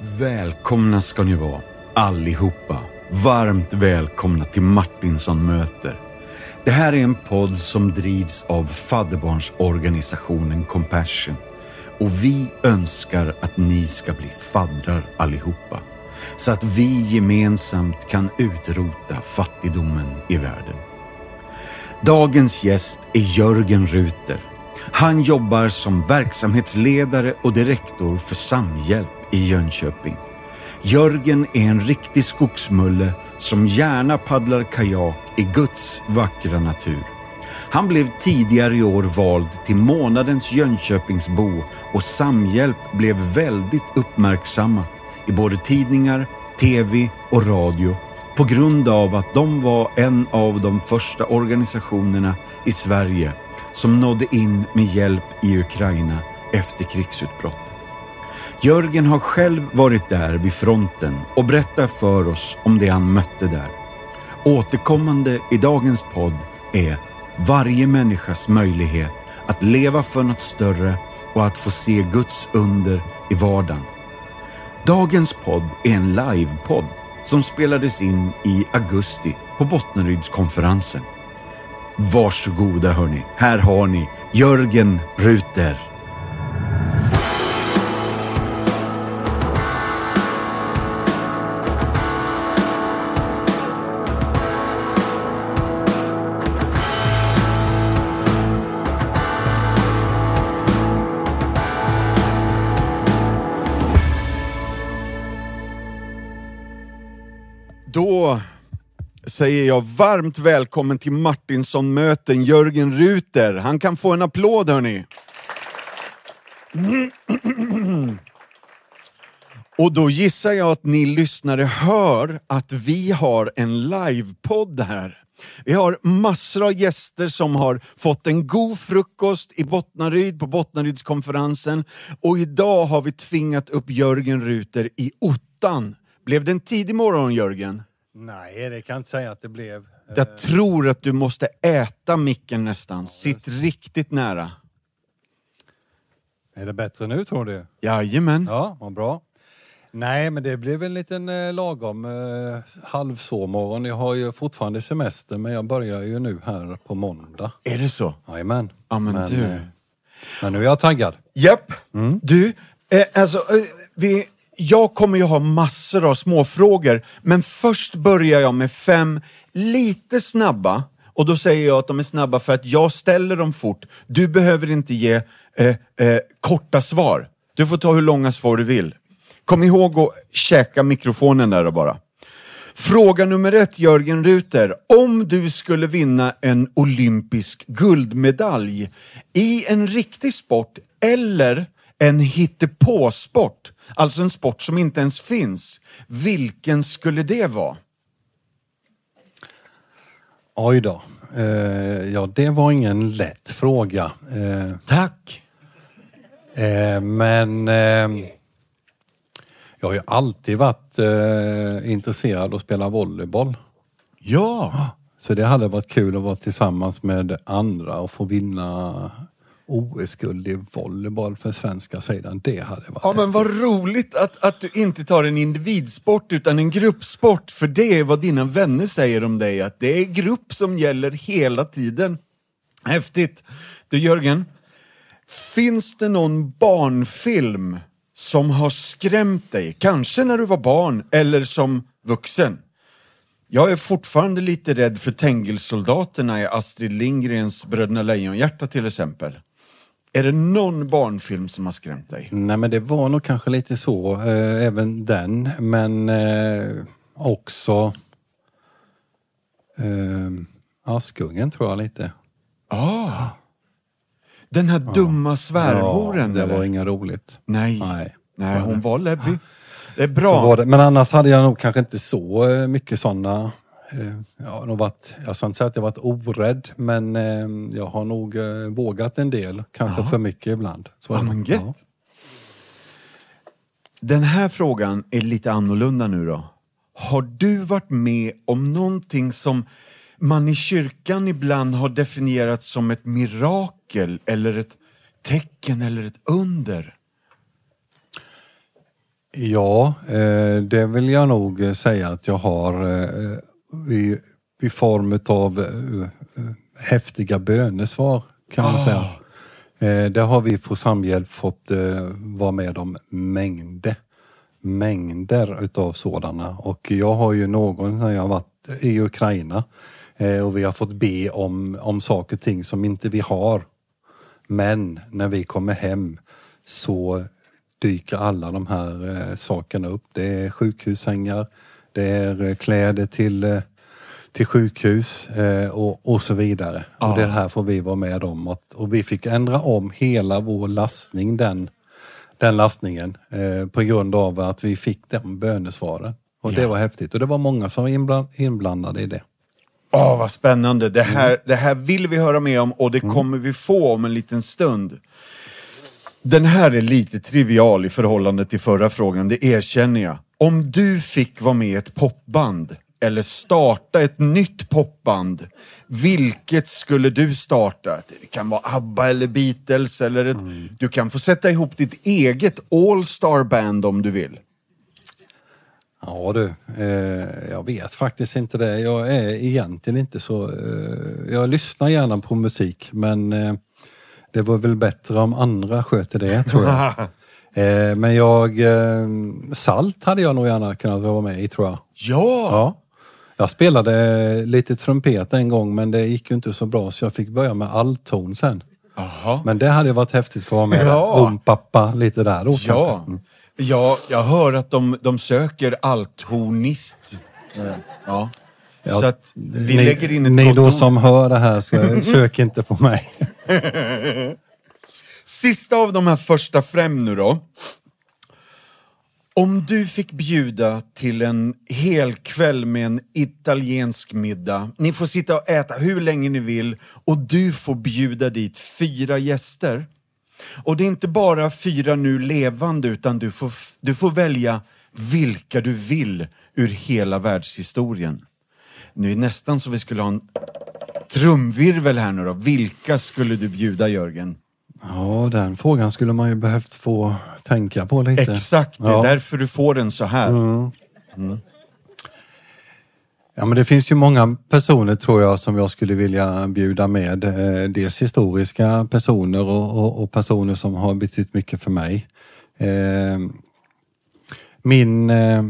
Välkomna ska ni vara, allihopa. Varmt välkomna till Martinsson möter. Det här är en podd som drivs av fadderbarnsorganisationen Compassion. Och vi önskar att ni ska bli faddrar allihopa. Så att vi gemensamt kan utrota fattigdomen i världen. Dagens gäst är Jörgen Ruter. Han jobbar som verksamhetsledare och direktor för Samhjälp i Jönköping. Jörgen är en riktig skogsmulle som gärna paddlar kajak i Guds vackra natur. Han blev tidigare i år vald till månadens Jönköpingsbo och Samhjälp blev väldigt uppmärksammat i både tidningar, tv och radio på grund av att de var en av de första organisationerna i Sverige som nådde in med hjälp i Ukraina efter krigsutbrottet. Jörgen har själv varit där vid fronten och berättar för oss om det han mötte där. Återkommande i dagens podd är varje människas möjlighet att leva för något större och att få se Guds under i vardagen. Dagens podd är en livepodd som spelades in i augusti på Bottnerydskonferensen. Varsågoda hörni, här har ni Jörgen Ruter. Säger jag varmt välkommen till Martinsson-möten, Jörgen Ruter. Han kan få en applåd hörni. Och då gissar jag att ni lyssnare hör att vi har en livepodd här. Vi har massor av gäster som har fått en god frukost i Bottnaryd på Bottnarydskonferensen och idag har vi tvingat upp Jörgen Ruter i ottan. Blev det en tidig morgon Jörgen? Nej, det kan jag inte säga att det blev. Jag tror att du måste äta micken nästan. Sitt riktigt nära. Är det bättre nu tror du? Jajamän. Ja, vad bra. Nej, men det blev en liten eh, lagom eh, halvsovmorgon. Jag har ju fortfarande semester, men jag börjar ju nu här på måndag. Är det så? Jajamän. Ja men, du. eh, men nu är jag taggad. Japp. Du, eh, alltså, eh, vi, jag kommer ju ha massor av småfrågor, men först börjar jag med fem lite snabba. Och då säger jag att de är snabba för att jag ställer dem fort. Du behöver inte ge eh, eh, korta svar. Du får ta hur långa svar du vill. Kom ihåg att käka mikrofonen där då bara. Fråga nummer ett, Jörgen Ruter. Om du skulle vinna en olympisk guldmedalj i en riktig sport eller en hittepåsport, alltså en sport som inte ens finns, vilken skulle det vara? Oj då. Eh, ja, det var ingen lätt fråga. Eh, Tack! eh, men eh, jag har ju alltid varit eh, intresserad av att spela volleyboll. Ja! Så det hade varit kul att vara tillsammans med andra och få vinna OS-guld i volleyboll för svenska sidan. Det hade varit Ja men vad roligt att, att du inte tar en individsport utan en gruppsport, för det är vad dina vänner säger om dig, att det är grupp som gäller hela tiden. Häftigt! Du Jörgen, finns det någon barnfilm som har skrämt dig? Kanske när du var barn eller som vuxen? Jag är fortfarande lite rädd för Tengelsoldaterna i Astrid Lindgrens Bröderna Lejonhjärta till exempel. Är det någon barnfilm som har skrämt dig? Nej men det var nog kanske lite så, eh, även den. Men eh, också eh, Askungen tror jag lite. Ah. Den här dumma svärmoren det eller? var inget roligt. Nej. Nej, Nej, så hon det. var läbbig. Det är Så bra. var det. Men annars hade jag nog kanske inte så eh, mycket sådana Jag har nog varit, jag ska inte säga att jag varit orädd, men eh, jag har nog eh, vågat en del. Kanske för mycket ibland. Så Ja, men gött. Den här frågan är lite annorlunda nu då. Har du varit med om någonting som man i kyrkan ibland har definierat som ett mirakel eller ett tecken eller ett under? Ja, eh, det vill jag nog säga att jag har eh, i, i form av eh, häftiga bönesvar kan man Ah. säga. Eh, det har vi på Samhjälp fått eh, vara med om mängder, mängder utav sådana. Och jag har ju någon när jag varit i Ukraina eh, och vi har fått be om, om saker och ting som inte vi har. Men när vi kommer hem så dyker alla de här eh, sakerna upp. Det är sjukhussängar, det är eh, kläder till, eh, till sjukhus eh, och, och så vidare. Ja. Och det här får vi vara med om. Och vi fick ändra om hela vår lastning, den, den lastningen, på grund av att vi fick den bönesvaren. Och det Ja. var häftigt. Och det var många som var inbland, inblandade i det. Åh, vad spännande. Det här, Mm. det här vill vi höra mer om och det kommer vi få om en liten stund. Den här är lite trivial i förhållande till förra frågan, det erkänner jag. Om du fick vara med i ett popband eller starta ett nytt popband, vilket skulle du starta? Det kan vara ABBA eller Beatles eller ett, Mm. du kan få sätta ihop ditt eget All-star band om du vill. Ja du, eh, jag vet faktiskt inte det. Jag är egentligen inte så... Eh, jag lyssnar gärna på musik men eh, det var väl bättre om andra sköter det tror jag. eh, men jag... Eh, Salt hade jag nog gärna kunnat vara med i tror jag. Ja! Ja. Jag spelade lite trumpet en gång men det gick ju inte så bra så jag fick börja med allton sen. Jaha. Men det hade varit häftigt för att vara med. Ja. Om pappa lite där då Ja. Mm. ja jag hör att de, de söker althornist. Ja. Ja, Så att vi ni, lägger in ett Ni då som hör det här, så sök inte på mig. Sista av de här första fem nu då. Om du fick bjuda till en hel kväll med en italiensk middag, ni får sitta och äta hur länge ni vill och du får bjuda dit fyra gäster. Och det är inte bara fyra nu levande utan du får, du får välja vilka du vill ur hela världshistorien. Nu är det nästan så vi skulle ha en trumvirvel här nu då. Vilka skulle du bjuda Jörgen? Ja, den frågan skulle man ju behövt få tänka på lite. Exakt, det är Ja. därför du får den så här. Ja, men det finns ju många personer tror jag som jag skulle vilja bjuda med. Eh, Dels historiska personer och, och, och personer som har betytt mycket för mig. Eh, Min, eh,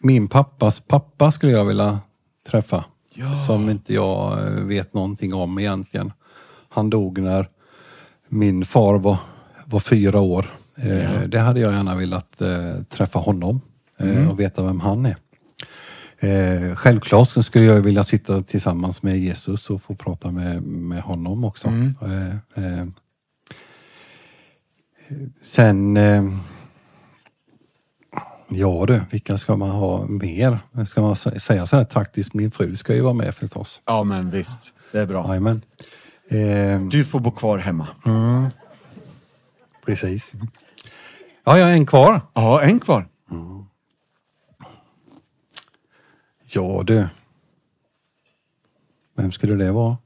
min pappas pappa skulle jag vilja träffa. Som inte jag vet någonting om egentligen. Han dog när min far var, var fyra år. Eh, Det hade jag gärna velat eh, träffa honom eh, och veta vem han är. Självklart skulle jag vilja sitta tillsammans med Jesus och få prata med, med honom också. Eh, sen, ja du, vilka ska man ha mer? Ska man sä- säga sådär taktiskt, min fru ska ju vara med förstås. Ja men visst, det är bra. Jajamän. Eh, Du får bo kvar hemma. precis. Ja, jag har en kvar. Ja, en kvar. Ja du. Vem skulle det vara?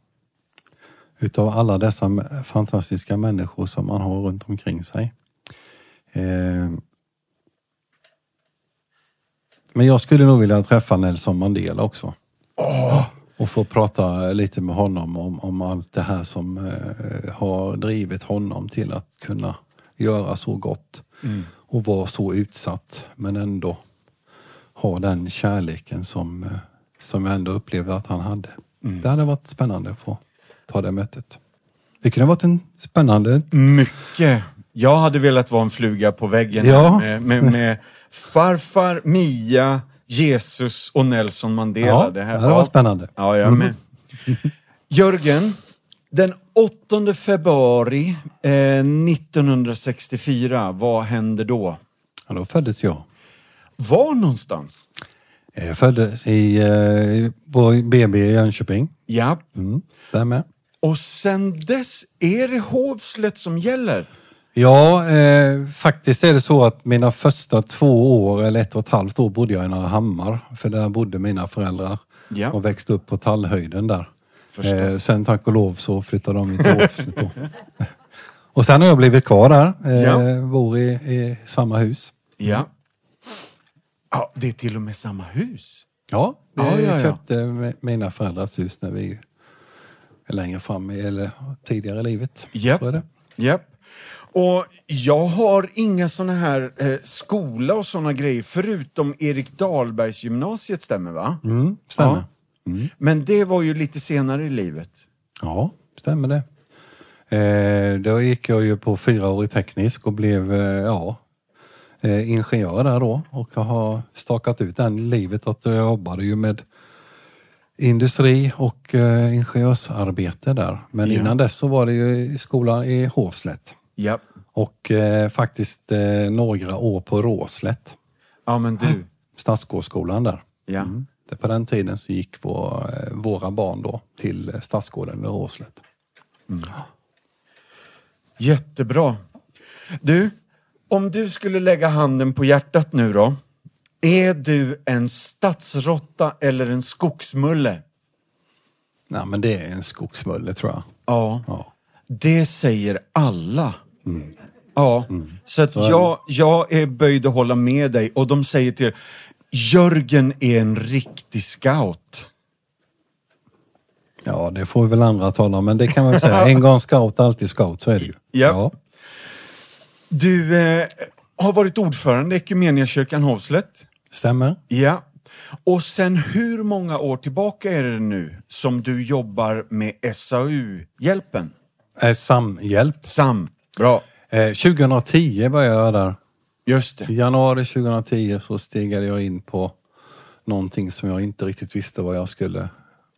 Utav alla dessa fantastiska människor som man har runt omkring sig. Eh, men jag skulle nog vilja träffa Nelson Mandela också. Och få prata lite med honom om, om allt det här som eh, har drivit honom till att kunna göra så gott. Och vara så utsatt men ändå ha den kärleken som, eh, som jag ändå upplevde att han hade. Det hade varit spännande att få ta det mötet. Det kunde ha varit en spännande... Mycket. Jag hade velat vara en fluga på väggen Ja. med, med, med farfar, Mia, Jesus och Nelson Mandela. Ja, det här det varit spännande. Ja, jag med. Jörgen, den 8 februari eh, 1964, vad händer då? Ja, då föddes jag. Var någonstans? Jag föddes i, eh, BB i Jönköping. Ja, Mm, där med. och sen dess är det Hovslätt som gäller. Ja, eh, faktiskt är det så att mina första två år, eller ett och ett halvt år, bodde jag i Hammar. För där bodde mina föräldrar Ja. och växte upp på Tallhöjden där. Eh, sen tack och lov så flyttade de till Hovslätt då. Och sen har jag blivit kvar där, eh, Ja. bor i, i samma hus. Ja. Ja, det är till och med samma hus. Ja, vi Ja, ja, köpte mi- mina föräldrars hus när vi är längre fram i, eller tidigare i livet. Japp. Så är det. Japp. Och jag har inga såna här eh, skola och såna grejer förutom Erik Dahlbergs gymnasiet stämmer va? Mm, stämmer. Ja. Men det var ju lite senare i livet. Ja, stämmer det. Eh, då gick jag ju på fyraårig teknisk och blev eh, ja, eh, ingenjör där då och har stakat ut den livet att jag jobbade ju med industri och eh, ingenjörsarbete där. Men Ja. innan dess så var det ju i skolan i Hovslätt Japp. och eh, faktiskt eh, några år på Råslätt, Ja men du. Stadsgårdsskolan där. Ja. Det- På den tiden så gick vår, eh, våra barn då till eh, Stadsgården i Råslätt. Jättebra. Du, om du skulle lägga handen på hjärtat nu då. Är du en stadsrotta eller en skogsmulle? Nej men det är en skogsmulle tror jag. Ja, Ja. det säger alla. Ja, så att det. jag, jag är böjd att hålla med dig och de säger till er, Jörgen är en riktig scout. Ja, det får väl andra tala om, men det kan man säga. En gång scout, alltid scout, så är det ju. Ja. Du eh, har varit ordförande i Equmeniakyrkan Hovslätt. stämmer. Ja. Och sen hur många år tillbaka är det nu som du jobbar med SAU-hjälpen? Eh, samhjälp. Sam. Bra. Eh, 2010 började jag där. Just I det. januari 2010 så stegade jag in på någonting som jag inte riktigt visste vad jag skulle,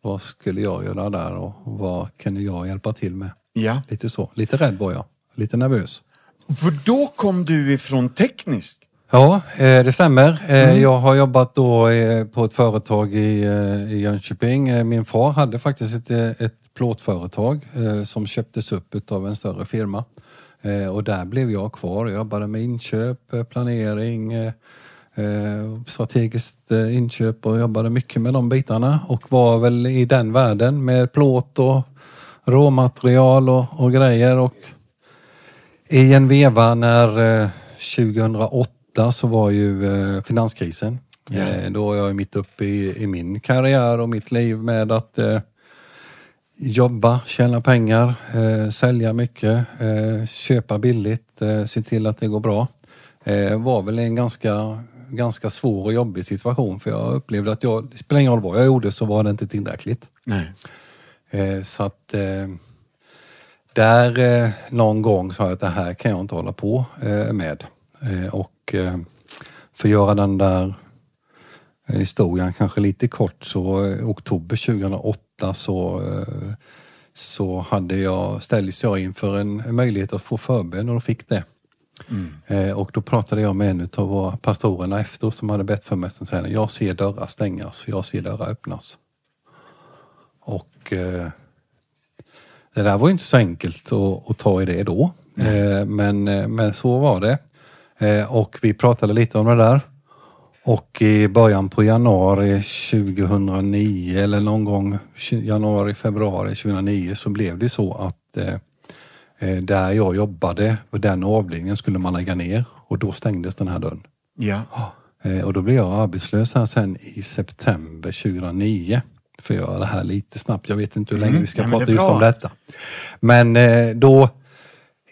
vad skulle jag göra där och vad kunde jag hjälpa till med. Ja. Lite så. Lite rädd var jag. Lite nervös. För då kom du ifrån tekniskt. Ja, eh, det stämmer. Eh, Jag har jobbat då eh, på ett företag i, i Jönköping. Min far hade faktiskt ett, ett plåtföretag som köptes upp av en större firma. Eh, Och där blev jag kvar. Jag jobbade med inköp, eh, planering, eh, strategiskt inköp och jobbade mycket med de bitarna och var väl i den världen med plåt och råmaterial och, och grejer. Och i en veva när eh, 2008 så var ju finanskrisen. Eh, då var jag mitt uppe i, i min karriär och mitt liv med att jobba, tjäna pengar, eh, sälja mycket, eh, köpa billigt, eh, se till att det går bra. Eh, var väl en ganska, ganska svår och jobbig situation för jag upplevde att jag, det spelar ingen roll vad jag gjorde så var det inte tillräckligt. Nej. Eh, så att eh, där eh, någon gång sa jag att det här kan jag inte hålla på eh, med. Och för att göra den där historien kanske lite kort så eh, oktober 2008 så, eh, så hade jag, ställdes jag inför en, en möjlighet att få förbön och fick det. Eh, och då pratade jag med en av pastorerna efter som hade bett för mig. Som säger, jag ser dörrar stängas, jag ser dörrar öppnas. Och eh, det där var ju inte så enkelt att, att ta i det då. Eh, men, eh, men så var det. Eh, och vi pratade lite om det där. Och i början på januari 2009 eller någon gång januari, februari 2009 så blev det så att eh, eh, där jag jobbade, och den avdelningen skulle man lägga ner och då stängdes den här dörren. Ja. Eh, Och då blev jag arbetslös här sen i september 2009. För att göra det här lite snabbt. Jag vet inte hur länge Mm. vi ska det prata just om detta. Men eh, då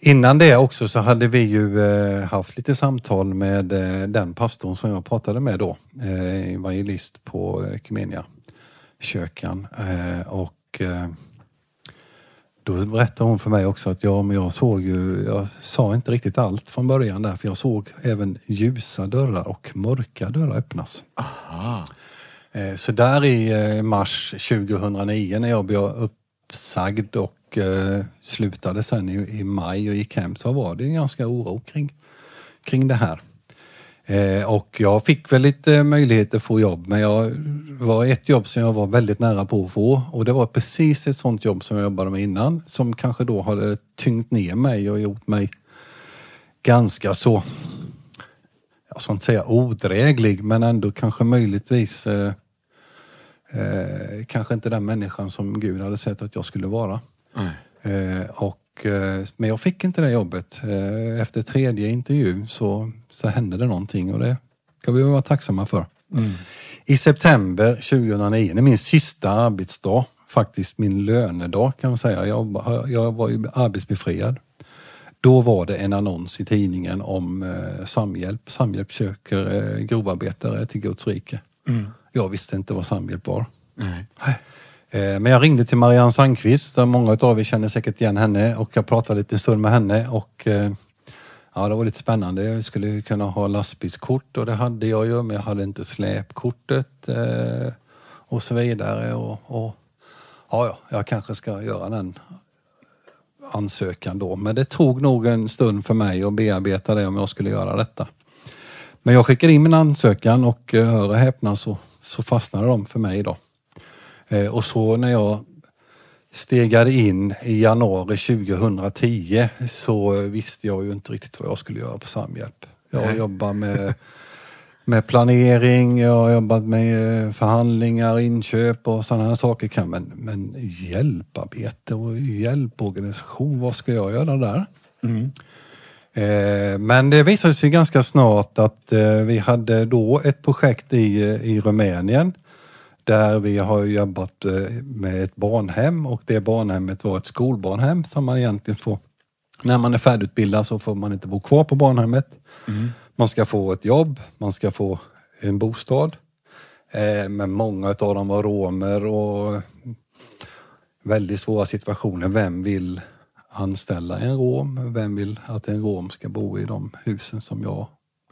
Innan det också så hade vi ju eh, haft lite samtal med eh, den pastorn som jag pratade med då. Eh, evangelist på Ekumenia kyrkan. Och då berättade hon för mig också att ja, men jag såg ju, jag sa inte riktigt allt från början där, för jag såg även ljusa dörrar och mörka dörrar öppnas. Aha. Så där i mars 2009 när jag blev uppsagd och eh, slutade sen i, i maj och gick hem så var det en ganska oro kring, kring det här. Eh, och jag fick väl lite möjligheter att få jobb men jag det var ett jobb som jag var väldigt nära på att få och det var precis ett sånt jobb som jag jobbade med innan som kanske då hade tyngt ner mig och gjort mig ganska så, jag ska inte säga odräglig men ändå kanske möjligtvis eh, eh, kanske inte den människan som Gud hade sett att jag skulle vara. Eh, och eh, men jag fick inte det jobbet. Eh, Efter tredje intervju så, så hände det någonting och det ska vi vara tacksamma för. I september 2009, det är min sista arbetsdag, faktiskt min lönedag kan man säga. Jag, var- jag var ju arbetsbefriad. Då var det en annons i tidningen om eh, Samhjälp. Samhjälp söker eh, grovarbetare till Guds rike. Jag visste inte vad Samhjälp var. Nej. Eh, men jag ringde till Marianne Sandqvist, många av er känner säkert igen henne och jag pratade lite stund med henne och eh, ja, det var lite spännande. Jag skulle ju kunna ha lastbilskort och det hade jag ju, men jag hade inte släpkortet eh, och så vidare. Och, och ja, ja, jag kanske ska göra den ansökan då. Men det tog nog en stund för mig att bearbeta det om jag skulle göra detta. Men jag skickade in min ansökan och hör och häpna så, så fastnade de för mig då. Eh, och så när jag stegade in i januari 2010 så visste jag ju inte riktigt vad jag skulle göra på Samhjälp. Jag jobbar med, med planering, jag har jobbat med eh, förhandlingar, inköp och sådana här saker. Kan, men, men hjälparbete och hjälporganisation, vad ska jag göra där? Eh, Men det visade sig ganska snart att eh, vi hade då ett projekt i, eh, i Rumänien där vi har jobbat eh, med ett barnhem och det barnhemmet var ett skolbarnhem som man egentligen får när man är färdigutbildad så får man inte bo kvar på barnhemmet. Man ska få ett jobb, man ska få en bostad. Eh, Men många av dem var romer och väldigt svåra situationer. Vem vill anställa en rom? Vem vill att en rom ska bo i de husen som jag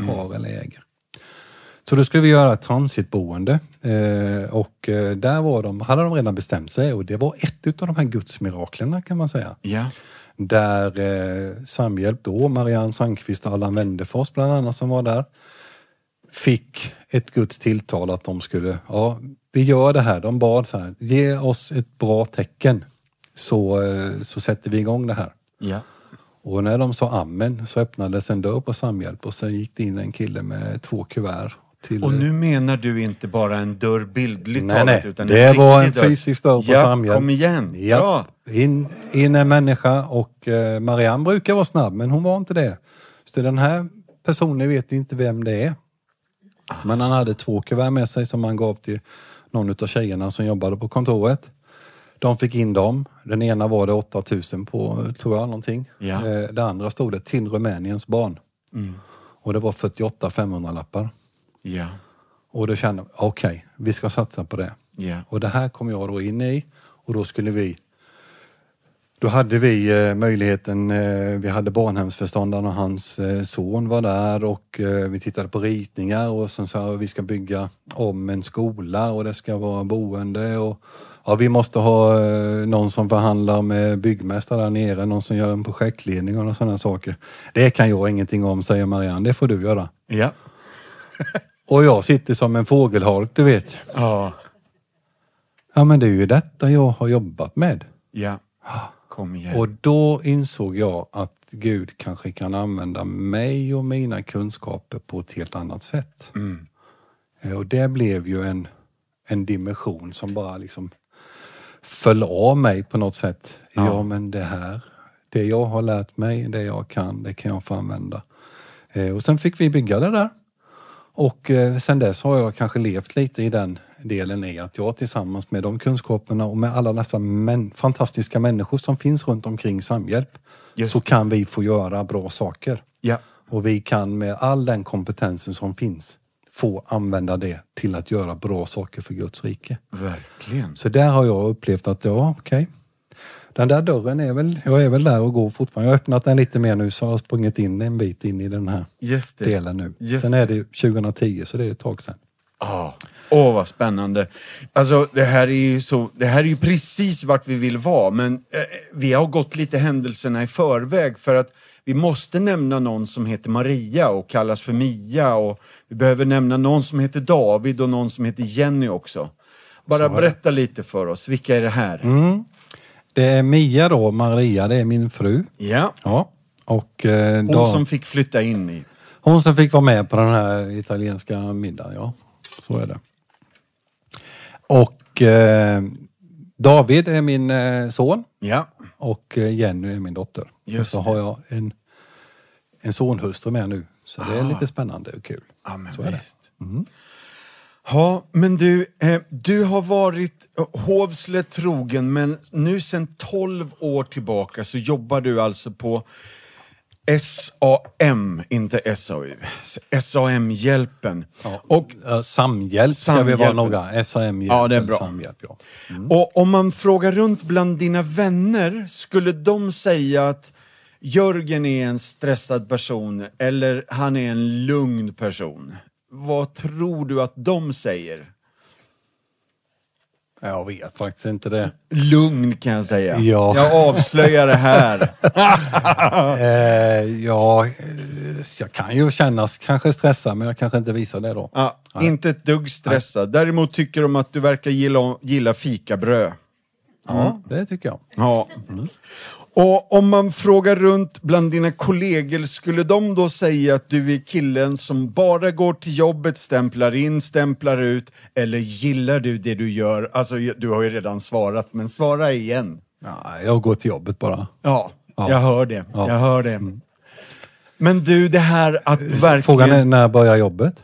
har eller äger? Så då skulle vi göra ett transitboende eh, och eh, där var de, hade de redan bestämt sig och det var ett av de här gudsmiraklerna kan man säga. Ja. Där eh, Samhjälp då, Marianne Sandqvist och Allan Wendefors bland annat som var där, fick ett Guds tilltal att de skulle, ja vi gör det här. De bad så här, ge oss ett bra tecken så, eh, så sätter vi igång det här. Ja. Och när de sa amen så öppnades en dörr på Samhjälp och sen gick det in en kille med två kuvert. Till, Och nu menar du inte bara en dörr bildligt Nej, talat nej. utan Det en var en dörr. fysisk dörr på ja, Samhjälp. kom igen. Ja. Bra. In, in en människa och eh, Marianne brukar vara snabb men hon var inte det. Så den här personen vet inte vem det är. Men han hade två kuvert med sig som han gav till någon av tjejerna som jobbade på kontoret. De fick in dem. Den ena var det 8000 på, tror jag, någonting. Ja. Eh, Det andra stod det till Rumäniens barn. Och det var 48 500-lappar. Ja. Och då kände jag, okej, vi ska satsa på det. Ja. Och det här kom jag då in i och då skulle vi då hade vi eh, möjligheten, eh, vi hade barnhemsförståndaren och hans eh, son var där och eh, vi tittade på ritningar och sen sa vi ska bygga om en skola och det ska vara boende och ja, vi måste ha eh, någon som förhandlar med byggmästare där nere, någon som gör en projektledning och sådana saker. Det kan jag ingenting om, säger Marianne, det får du göra. Ja. Och jag sitter som en fågelholk, du vet. Ja. Ja men det är ju detta jag har jobbat med. Ja. Kom igen. Och då insåg jag att Gud kanske kan använda mig och mina kunskaper på ett helt annat sätt. Eh, Och det blev ju en, en dimension som bara liksom föll av mig på något sätt. Ja. Ja. men det här, det jag har lärt mig, det jag kan, det kan jag få använda. Eh, Och sen fick vi bygga det där. Och eh, sen dess har jag kanske levt lite i den delen i att jag tillsammans med de kunskaperna och med alla dessa män, fantastiska människor som finns runt omkring Samhjälp så kan vi få göra bra saker. Ja. Och vi kan med all den kompetensen som finns få använda det till att göra bra saker för Guds rike. Verkligen. Så där har jag upplevt att, ja okej. Den där dörren är väl, jag är väl där och går fortfarande. Jag har öppnat den lite mer nu så jag har sprungit in en bit in i den här delen nu. Just Sen är det ju 2010 så det är ett tag sedan. Ja. Åh, vad spännande. Alltså, det här är ju så, det här är ju precis vart vi vill vara, men eh, vi har gått lite händelserna i förväg för att vi måste nämna någon som heter Maria och kallas för Mia och vi behöver nämna någon som heter David och någon som heter Jenny också. Bara berätta lite för oss, vilka är det här? Mm. Det är Mia då, Maria, det är min fru. Ja, Ja. Och eh, hon då, som fick flytta in i. hon som fick vara med på den här italienska middagen, ja. Så är det. Och eh, David är min eh, son Ja. och eh, Jenny är min dotter. Just och så det. har jag en, en sonhustru med nu. Så det är Ah. lite spännande och kul. Ja, men Så är det. visst. Ja, men du, eh, du har varit eh, hovslet trogen, men nu sedan 12 år tillbaka så jobbar du alltså på SAM, inte SAU. SAM-hjälpen. Ja. Och, Eh, Samhjälp ska vi vara Samhjälpen. noga. SAM Ja, det är bra. Samhjälp, ja. och om man frågar runt bland dina vänner, skulle de säga att Jörgen är en stressad person eller han är en lugn person? Vad tror du att de säger? Jag vet faktiskt inte det. Lugn kan jag säga. Ja. Jag avslöjar det här. Eh, ja, eh, jag kan ju kännas kanske stressad men jag kanske inte visar det då. Ja, inte ett dugg stressad. Däremot tycker de att du verkar gilla, gilla fikabröd. Ja, det tycker jag. Ja. Och om man frågar runt bland dina kollegor, skulle de då säga att du är killen som bara går till jobbet, stämplar in, stämplar ut, eller gillar du det du gör? Alltså, du har ju redan svarat, men svara igen. Ja, jag går till jobbet bara. Ja, Ja. jag hör det. Ja. Mm. Jag hör det. Men du, det här att verkligen... Frågan är när börjar jobbet?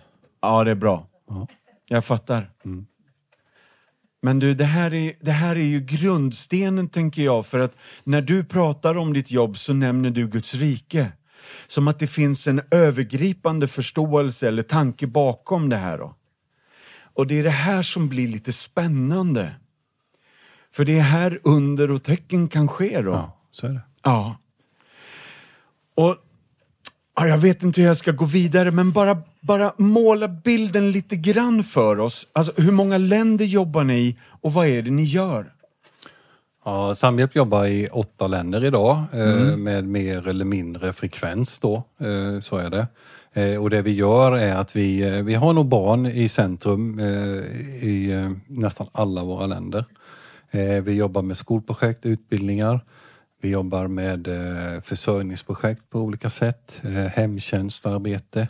Ja, det är bra. Ja. Jag fattar. Men du, det här, är, det här är ju grundstenen tänker jag, för att när du pratar om ditt jobb så nämner du Guds rike. Som att det finns en övergripande förståelse eller tanke bakom det här. Då. Och det är det här som blir lite spännande. För det är här under och tecken kan ske då. Ja, så är det. Ja. Och ja, jag vet inte hur jag ska gå vidare, men bara, bara måla bilden lite grann för oss. Alltså, hur många länder jobbar ni i och vad är det ni gör? Ja, Samhjälp jobbar i åtta länder idag eh, med mer eller mindre frekvens då, eh, så är det. Eh, och det vi gör är att vi, vi har nog barn i centrum i nästan alla våra länder. Vi jobbar med skolprojekt, utbildningar. Vi jobbar med eh, försörjningsprojekt på olika sätt, eh, hemtjänstarbete,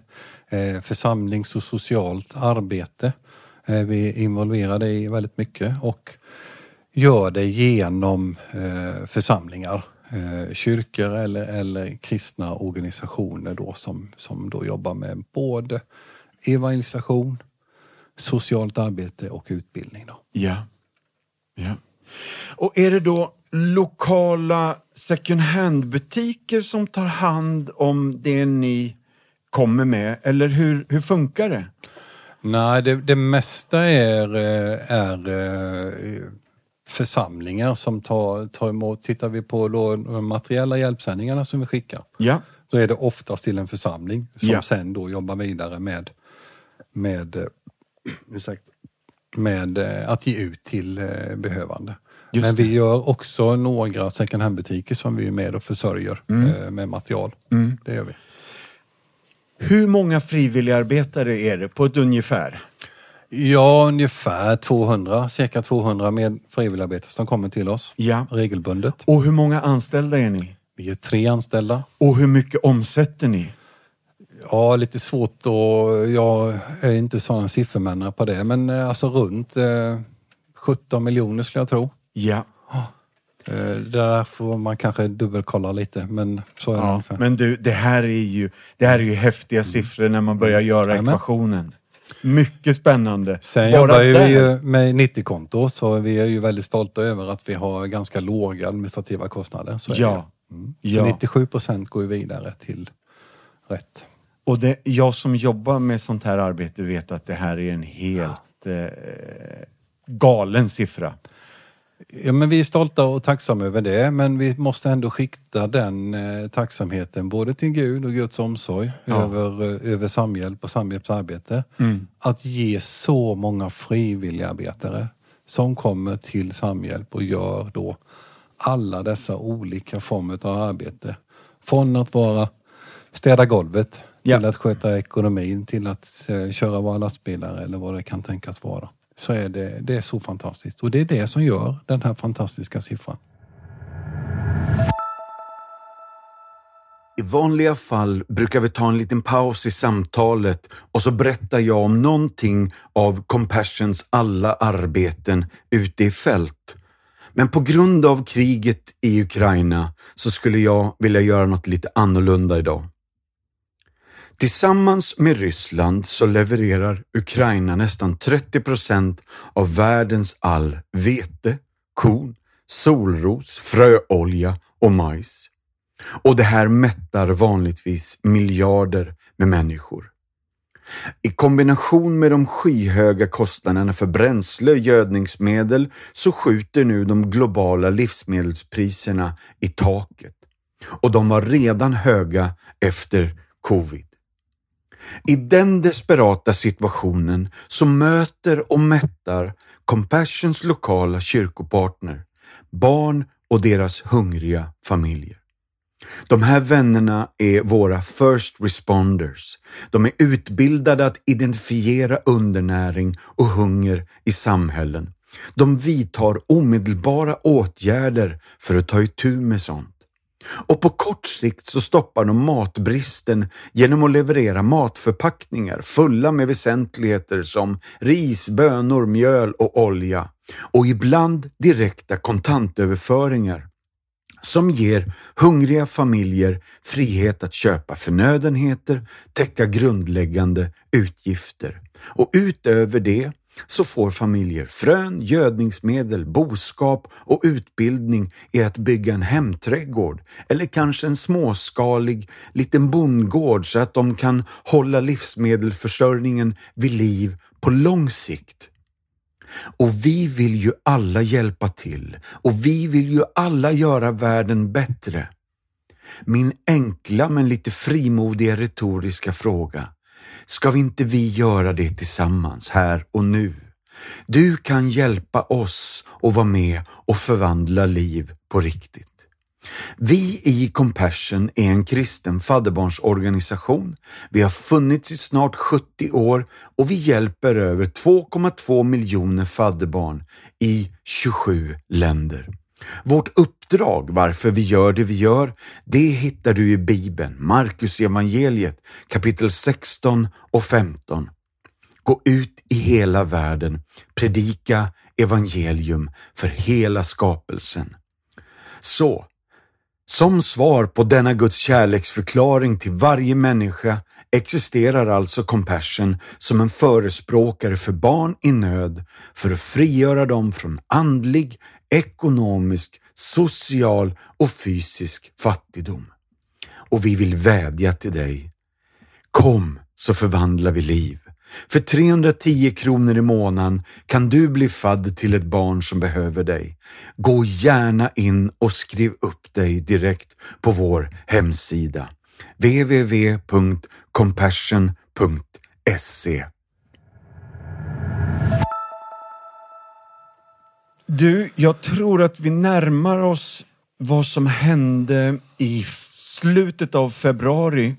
eh, församlings och socialt arbete. Vi är involverade i väldigt mycket och gör det genom församlingar, kyrkor eller, eller kristna organisationer då som, som då jobbar med både evangelisation, socialt arbete och utbildning. Då. Ja. ja. Och är det då lokala second hand-butiker som tar hand om det ni kommer med, eller hur, hur funkar det? Nej, det, det mesta är, eh, är eh, församlingar som tar, tar emot, tittar vi på då de materiella hjälpsändningarna som vi skickar, Ja. då är det oftast till en församling som Ja. sen då jobbar vidare med, med, eh, med att ge ut till eh, behövande. Just Men det. vi gör också några second hand-butiker som vi är med och försörjer eh, med material. Det gör vi. Hur många frivilligarbetare är det på ett ungefär? Ja, ungefär 200, cirka 200 med frivilligarbetare som kommer till oss Ja. regelbundet. Och hur många anställda är ni? Vi är tre anställda. Och hur mycket omsätter ni? Ja, lite svårt och jag är inte sån siffermännare på det, men eh, alltså runt eh, 17 miljoner skulle jag tro. Ja. Eh, det där får man kanske dubbelkolla lite, men så är det ja. ungefär. Men du, det här är ju, det här är ju häftiga siffror när man börjar göra Jajamän. ekvationen. Mycket spännande. Sen Bara jobbar där. vi ju med 90-konto, så vi är ju väldigt stolta över att vi har ganska låga administrativa kostnader. Så Ja. Mm. Så Ja. 97 procent går ju vidare till rätt. Och det, jag som jobbar med sånt här arbete vet att det här är en helt eh, galen siffra. Ja, men vi är stolta och tacksamma över det, men vi måste ändå skikta den eh, tacksamheten både till Gud och Guds omsorg Ja. över, eh, över Samhjälp och Samhjälps arbete. Mm. Att ge så många frivilligarbetare som kommer till Samhjälp och gör då alla dessa olika former av arbete. Från att vara städa golvet Ja. till att sköta ekonomin, till att eh, köra våra lastbilar eller vad det kan tänkas vara. Så är det, det är så fantastiskt och det är det som gör den här fantastiska siffran. I vanliga fall brukar vi ta en liten paus i samtalet och så berättar jag om någonting av Compassions alla arbeten ute i fält. Men på grund av kriget i Ukraina så skulle jag vilja göra något lite annorlunda idag. Tillsammans med Ryssland så levererar Ukraina nästan 30 procent av världens all vete, korn, solros, fröolja och majs. Och det här mättar vanligtvis miljarder med människor. I kombination med de skyhöga kostnaderna för bränsle och gödningsmedel så skjuter nu de globala livsmedelspriserna i taket. Och de var redan höga efter covid. I den desperata situationen så möter och mättar Compassions lokala kyrkopartner barn och deras hungriga familjer. De här vännerna är våra first responders. De är utbildade att identifiera undernäring och hunger i samhällen. De vidtar omedelbara åtgärder för att ta itu med sånt. Och på kort sikt så stoppar de matbristen genom att leverera matförpackningar fulla med väsentligheter som ris, bönor, mjöl och olja och ibland direkta kontantöverföringar som ger hungriga familjer frihet att köpa förnödenheter, täcka grundläggande utgifter. Och utöver det så får familjer frön, gödningsmedel, boskap och utbildning i att bygga en hemträdgård eller kanske en småskalig liten bondgård så att de kan hålla livsmedelsförsörjningen vid liv på lång sikt. Och vi vill ju alla hjälpa till och vi vill ju alla göra världen bättre. Min enkla men lite frimodiga retoriska fråga. Ska vi inte vi göra det tillsammans här och nu? Du kan hjälpa oss att vara med och förvandla liv på riktigt. Vi i Compassion är en kristen fadderbarnsorganisation. Vi har funnits i snart 70 år och vi hjälper över 2,2 miljoner fadderbarn i 27 länder. Vårt uppdrag, varför vi gör det vi gör, det hittar du i Bibeln, Markus evangeliet kapitel 16 och 15. Gå ut i hela världen, predika evangelium för hela skapelsen. Så, som svar på denna Guds kärleksförklaring till varje människa existerar alltså Compassion som en förespråkare för barn i nöd för att frigöra dem från andlig, ekonomisk, social och fysisk fattigdom. Och vi vill vädja till dig. Kom så förvandlar vi liv. För 310 kronor i månaden kan du bli fadd till ett barn som behöver dig. Gå gärna in och skriv upp dig direkt på vår hemsida www.compassion.se Du, jag tror att vi närmar oss vad som hände i slutet av februari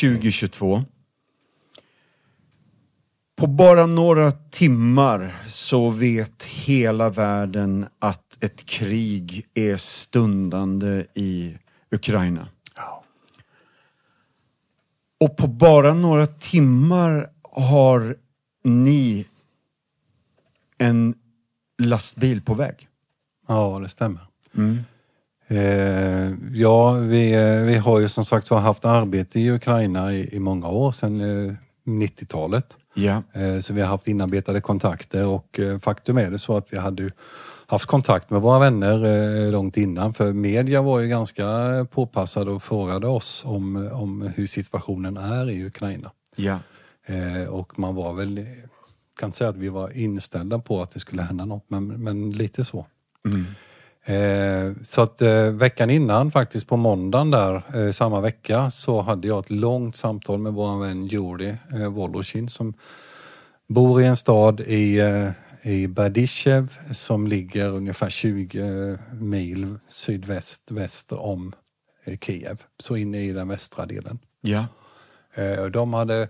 2022. På bara några timmar så vet hela världen att ett krig är stundande i Ukraina. Och på bara några timmar har ni en lastbil på väg. Ja, det stämmer. Mm. Eh, ja, vi, eh, vi har ju som sagt haft arbete i Ukraina i, i många år, sedan eh, 90-talet. Ja. Eh, så vi har haft inarbetade kontakter och eh, faktum är det så att vi hade haft kontakt med våra vänner eh, långt innan för media var ju ganska påpassade och frågade oss om, om hur situationen är i Ukraina. Ja. Och man var väl, kan inte säga att vi var inställda på att det skulle hända något men, men lite så. Mm. Eh, så att eh, veckan innan, faktiskt på måndagen där, eh, samma vecka, så hade jag ett långt samtal med vår vän Juri eh, Voloshin som bor i en stad i, eh, i Berdyshev som ligger ungefär 20 mil sydväst väster om eh, Kiev, så inne i den västra delen. Ja. Eh, de hade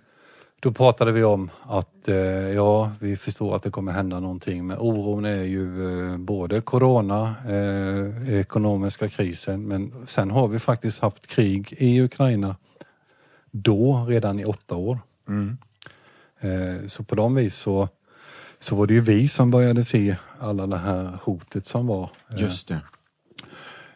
då pratade vi om att eh, ja, vi förstår att det kommer hända någonting men oron är ju eh, både corona, eh, ekonomiska krisen men sen har vi faktiskt haft krig i Ukraina då redan i åtta år. Mm. Så på de vis så, så var det ju vi som började se alla det här hotet som var. Eh, Just det.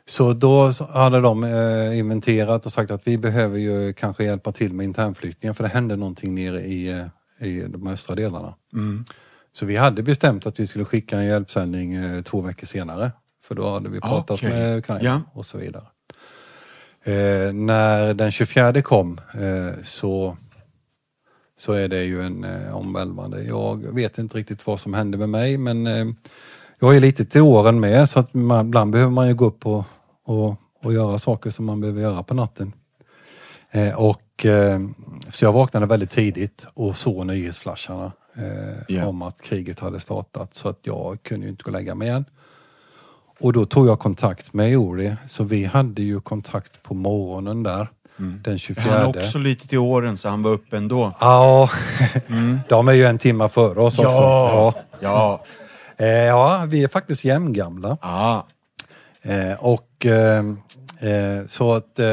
Så då hade de eh, inventerat och sagt att vi behöver ju kanske hjälpa till med internflyktingar för det hände någonting nere i, eh, i de östra delarna. Mm. Så vi hade bestämt att vi skulle skicka en hjälpsändning eh, två veckor senare. För då hade vi pratat Okej. med Ukraina Ja. och så vidare. Eh, när den 24 kom eh, så, så är det ju en eh, omvälvande. Jag vet inte riktigt vad som hände med mig men eh, jag är lite till åren med så att man, ibland behöver man ju gå upp och, och, och göra saker som man behöver göra på natten. Eh, och, eh, så jag vaknade väldigt tidigt och såg nyhetsflasharna eh, Ja. om att kriget hade startat så att jag kunde ju inte gå och lägga mig igen. Och då tog jag kontakt med Jori, så vi hade ju kontakt på morgonen där den 24. Han är också lite till åren så han var uppe ändå. Ja, de är ju en timma före oss också. Ja. Ja. Ja. Eh, ja, vi är faktiskt jämngamla. Ah. Eh, och eh, eh, så att eh,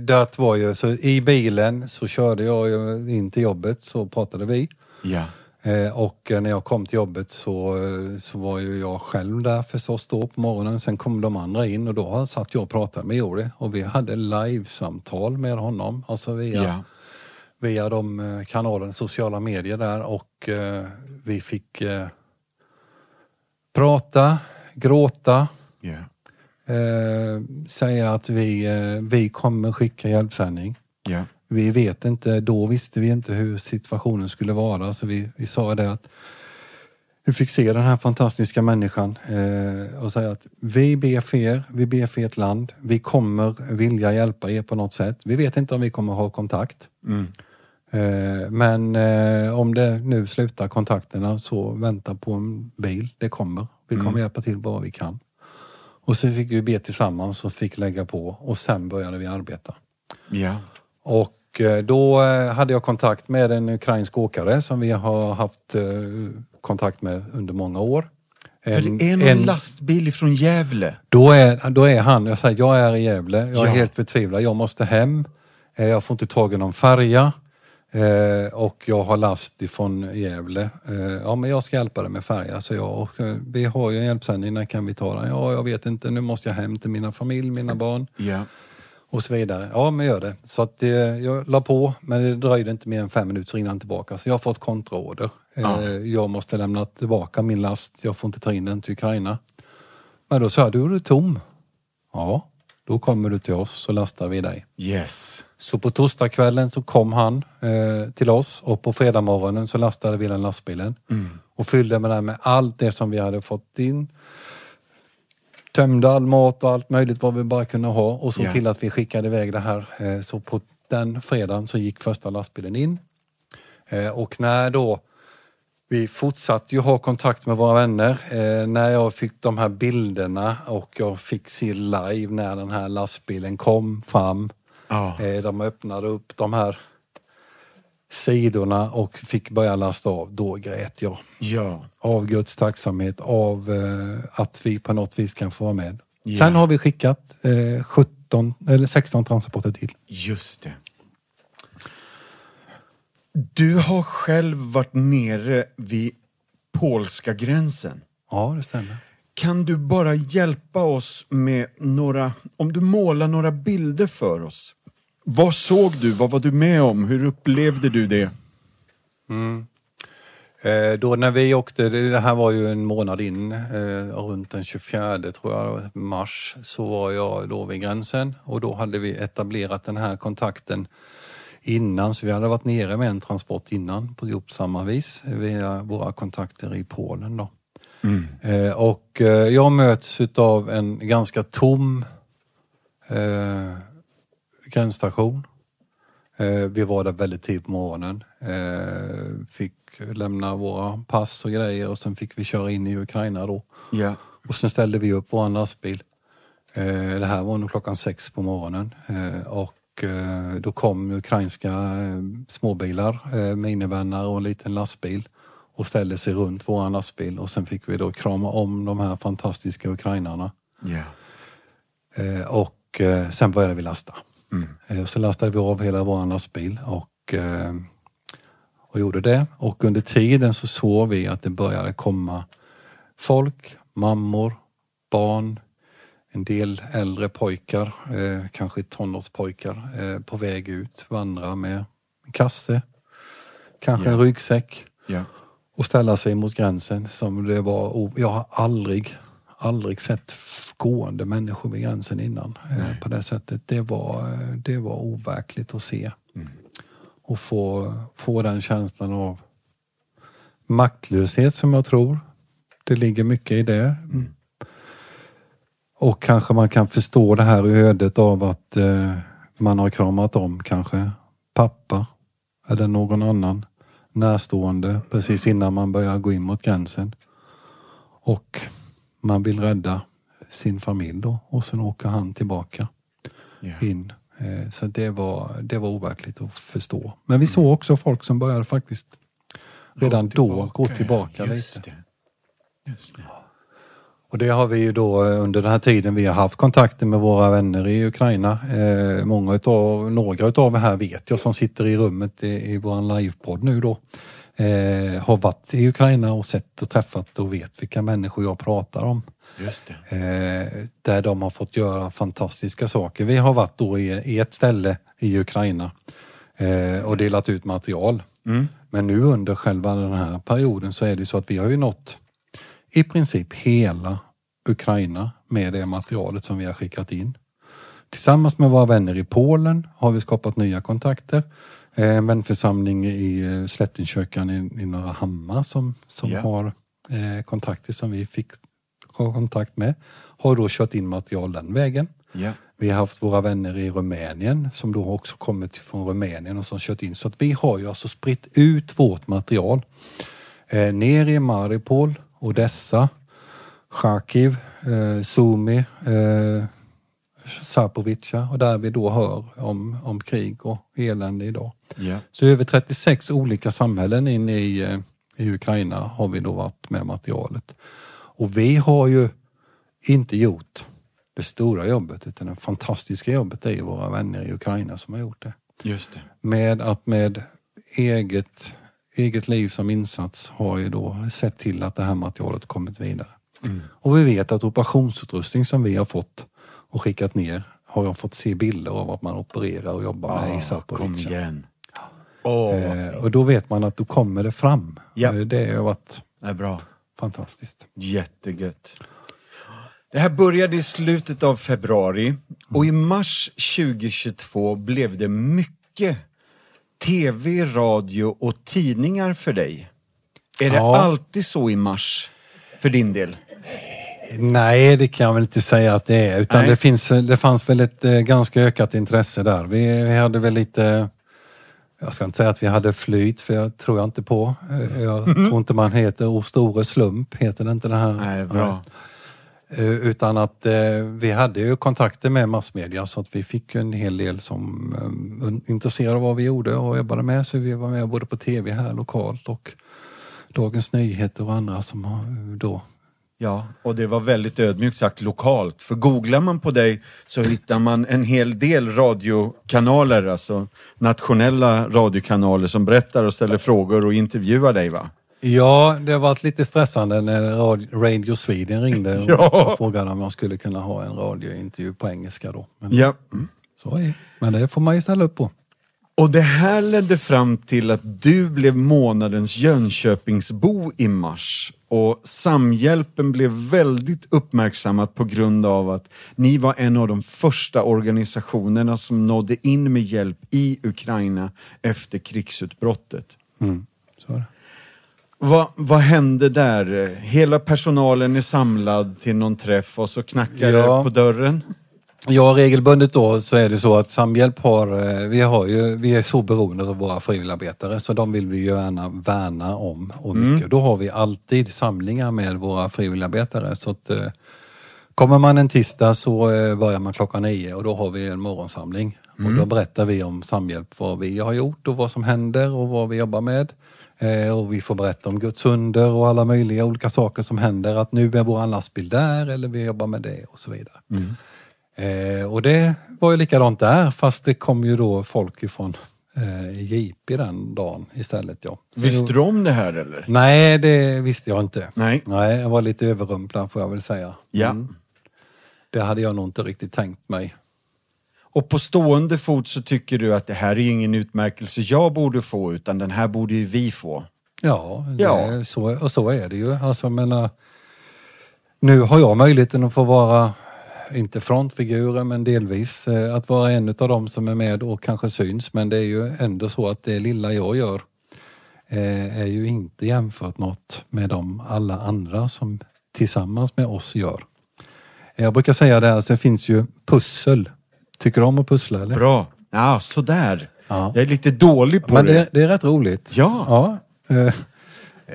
det var ju, så i bilen så körde jag in till jobbet så pratade vi. Ja. Eh, och när jag kom till jobbet så, så var ju jag själv där förstås då på morgonen. Sen kom de andra in och då satt jag och pratade med Jori och vi hade livesamtal med honom. Alltså via, Ja. via de kanalerna, sociala medier där och vi fick prata, gråta, Ja. eh, säga att vi, eh, vi kommer skicka hjälpsändning. Ja. Vi vet inte, då visste vi inte hur situationen skulle vara så vi, vi sa det att vi fick se den här fantastiska människan eh, och säga att vi ber för er, vi ber för ert land, vi kommer vilja hjälpa er på något sätt. Vi vet inte om vi kommer ha kontakt. Mm. Eh, men eh, om det nu slutar kontakterna så vänta på en bil, det kommer. Vi kommer hjälpa till bara vi kan. Och så fick vi be tillsammans och fick lägga på och sen började vi arbeta. Ja. Och eh, då hade jag kontakt med en ukrainsk åkare som vi har haft kontakt med under många år. För En- det är någon en- lastbil från Gävle. Då är, då är han, jag säger jag är i Gävle, jag är Ja. helt förtvivlad, jag måste hem, jag får inte tag i någon färja eh, och jag har last ifrån Gävle. Eh, ja men jag ska hjälpa dig med färja, så jag. Och, eh, vi har ju en hjälpsändning, när kan vi ta den? Ja, jag vet inte, nu måste jag hem till mina familj, mina barn Ja. och så vidare. Ja, men gör det. Så att eh, jag la på, men det dröjde inte mer än fem minuter så ringde han tillbaka. Så jag har fått kontraorder. Ja. Eh, jag måste lämna tillbaka min last, jag får inte ta in den till Ukraina. Men då sa jag, du är du tom. Ja, då kommer du till oss så lastar vi dig. Yes. Så på torsdagskvällen så kom han eh, till oss och på fredagmorgonen så lastade vi den lastbilen och fyllde med den med allt det som vi hade fått in. Tömde all mat och allt möjligt vad vi bara kunde ha och såg Ja. till att vi skickade iväg det här. Eh, så på den fredagen så gick första lastbilen in. Eh, och när då vi fortsatte ju ha kontakt med våra vänner. Eh, när jag fick de här bilderna och jag fick se live när den här lastbilen kom fram. Ja. Eh, de öppnade upp de här sidorna och fick börja lasta av. Då grät jag. Ja. Av Guds tacksamhet, av eh, att vi på något vis kan få vara med. Ja. Sen har vi skickat eh, 17 eller 16 transporter till. Just det. Du har själv varit nere vid polska gränsen. Ja, det stämmer. Kan du bara hjälpa oss med några, om du målar några bilder för oss? Vad såg du? Vad var du med om? Hur upplevde du det? Eh, då när vi åkte, det det här var ju en månad in, eh, runt den 24 tror jag, mars, så var jag då vid gränsen och då hade vi etablerat den här kontakten innan, så vi hade varit nere med en transport innan på gjort samma vis via våra kontakter i Polen då. Eh, och eh, jag möts utav en ganska tom eh, gränsstation. Eh, vi var där väldigt tidigt på morgonen. Eh, fick lämna våra pass och grejer och sen fick vi köra in i Ukraina då. Ja. Och sen ställde vi upp vår lastbil. Eh, det här var nog klockan sex på morgonen. Eh, och eh, då kom ukrainska eh, småbilar, eh, minivänner och en liten lastbil och ställde sig runt vår lastbil och sen fick vi då krama om de här fantastiska ukrainarna. Eh, och sen började vi lasta. Och så lastade vi av hela vår lastbil och, och gjorde det. Och under tiden så såg vi att det började komma folk, mammor, barn, en del äldre pojkar, eh, kanske tonårspojkar, eh, på väg ut, vandra med en kasse, kanske en Ja. ryggsäck Ja. och ställa sig mot gränsen som det var. Jag har aldrig, aldrig sett gående människor vid gränsen innan eh, på det sättet. Det var, eh, det var overkligt att se. Och få, få den känslan av maktlöshet som jag tror det ligger mycket i det. Och kanske man kan förstå det här ödet av att eh, man har kramat om kanske pappa eller någon annan närstående precis innan man börjar gå in mot gränsen. Och man vill rädda sin familj då och sen åker han tillbaka Ja. in. Eh, Så det var, det var overkligt att förstå. Men vi såg också folk som började faktiskt redan då gå tillbaka Just lite. Det. Just det. Och det har vi ju då eh, under den här tiden vi har haft kontakter med våra vänner i Ukraina. Eh, många utav, några utav er här vet jag som sitter i rummet i, i vår livepodd nu då. Eh, har varit i Ukraina och sett och träffat och vet vilka människor jag pratar om. Just det. Eh, där de har fått göra fantastiska saker. Vi har varit då i, i ett ställe i Ukraina eh, och delat ut material. Men nu under själva den här perioden så är det så att vi har ju nått i princip hela Ukraina med det materialet som vi har skickat in. Tillsammans med våra vänner i Polen har vi skapat nya kontakter. Eh, En vänförsamling i eh, Slättenkyrkan i, i Norra Hammar som, som Ja. har eh, kontakter som vi fick kontakt med. Har då kört in material den vägen. Ja. Vi har haft våra vänner i Rumänien som då också kommit från Rumänien och som kört in. Så att vi har ju alltså spritt ut vårt material eh, ner i Maripol, Odessa, Charkiv, eh, Sumi, eh, och där vi då hör om, om krig och elände idag. Ja. Så över 36 olika samhällen inne i, eh, i Ukraina har vi då varit med materialet. Och vi har ju inte gjort det stora jobbet utan det fantastiska jobbet är ju våra vänner i Ukraina som har gjort det. Just det. Med att med eget, eget liv som insats har ju då sett till att det här materialet kommit vidare. Och vi vet att operationsutrustning som vi har fått och skickat ner har jag fått se bilder av att man opererar och jobbar med i Ah, kom Zaporizjzja. igen. Åh, Eh, och då vet man att då kommer det fram. Ja. Eh, Det har varit det är bra. fantastiskt. Jättegött. Det här började i slutet av februari och i mars 2022 blev det mycket tv, radio och tidningar för dig. Är det Ja. alltid så i mars för din del? Nej, det kan jag väl inte säga att det är. Utan Nej. det, finns, det fanns väl ett eh, ganska ökat intresse där. Vi, vi hade väl lite, jag ska inte säga att vi hade flyt, för jag tror jag inte på. Eh, Jag tror inte man heter O store slump, heter det inte det här? Nej, bra. Eh, Eh, utan att eh, vi hade ju kontakter med massmedia så att vi fick ju en hel del som eh, var intresserade av vad vi gjorde och jobbade med. Så vi var med både på tv här lokalt och Dagens Nyheter och andra som har då Ja, och det var väldigt ödmjukt sagt lokalt. För googlar man på dig så hittar man en hel del radiokanaler, alltså nationella radiokanaler som berättar och ställer frågor och intervjuar dig va? Ja, det har varit lite stressande när Radio, Sweden ringde och, Ja. och frågade om jag skulle kunna ha en radiointervju på engelska då. Men, Ja. så är, men det får man ju ställa upp på. Och det här ledde fram till att du blev månadens Jönköpingsbo i mars. Och Samhjälpen blev väldigt uppmärksammat på grund av att ni var en av de första organisationerna som nådde in med hjälp i Ukraina efter krigsutbrottet. Mm, så. Vad, vad hände där? Hela personalen är samlad till någon träff och så knackar Ja. det på dörren? Ja, regelbundet då så är det så att Samhjälp har, eh, vi har ju, vi är så beroende av våra frivilligarbetare så de vill vi ju gärna värna om och mycket. Då har vi alltid samlingar med våra frivilligarbetare så att eh, kommer man en tisdag så eh, börjar man klockan nio och då har vi en morgonsamling. Och då berättar vi om Samhjälp, vad vi har gjort och vad som händer och vad vi jobbar med. Eh, och vi får berätta om Guds under och alla möjliga olika saker som händer. Att nu är våran lastbil där eller vi jobbar med det och så vidare. Eh, och det var ju likadant där fast det kom ju då folk ifrån eh, JP den dagen istället. Ja. Så Visste du om det här eller? Nej, det visste jag inte. Nej. Nej, jag var lite överrumplad får jag väl säga. Ja. Mm. Det hade jag nog inte riktigt tänkt mig. Och på stående fot så tycker du att det här är ju ingen utmärkelse jag borde få utan den här borde ju vi få. Ja, Ja. Så, och så är det ju. Alltså, menar, nu har jag möjligheten att få vara, inte frontfigurer, men delvis eh, att vara en av dem som är med och kanske syns. Men det är ju ändå så att det lilla jag gör eh, är ju inte jämfört något med de alla andra som tillsammans med oss gör. Jag brukar säga det, alltså, det finns ju pussel. Tycker du om att pussla eller? Bra. Ja, sådär. Ja. Jag är lite dålig på Men det. det, det är rätt roligt. Ja. ja. eh,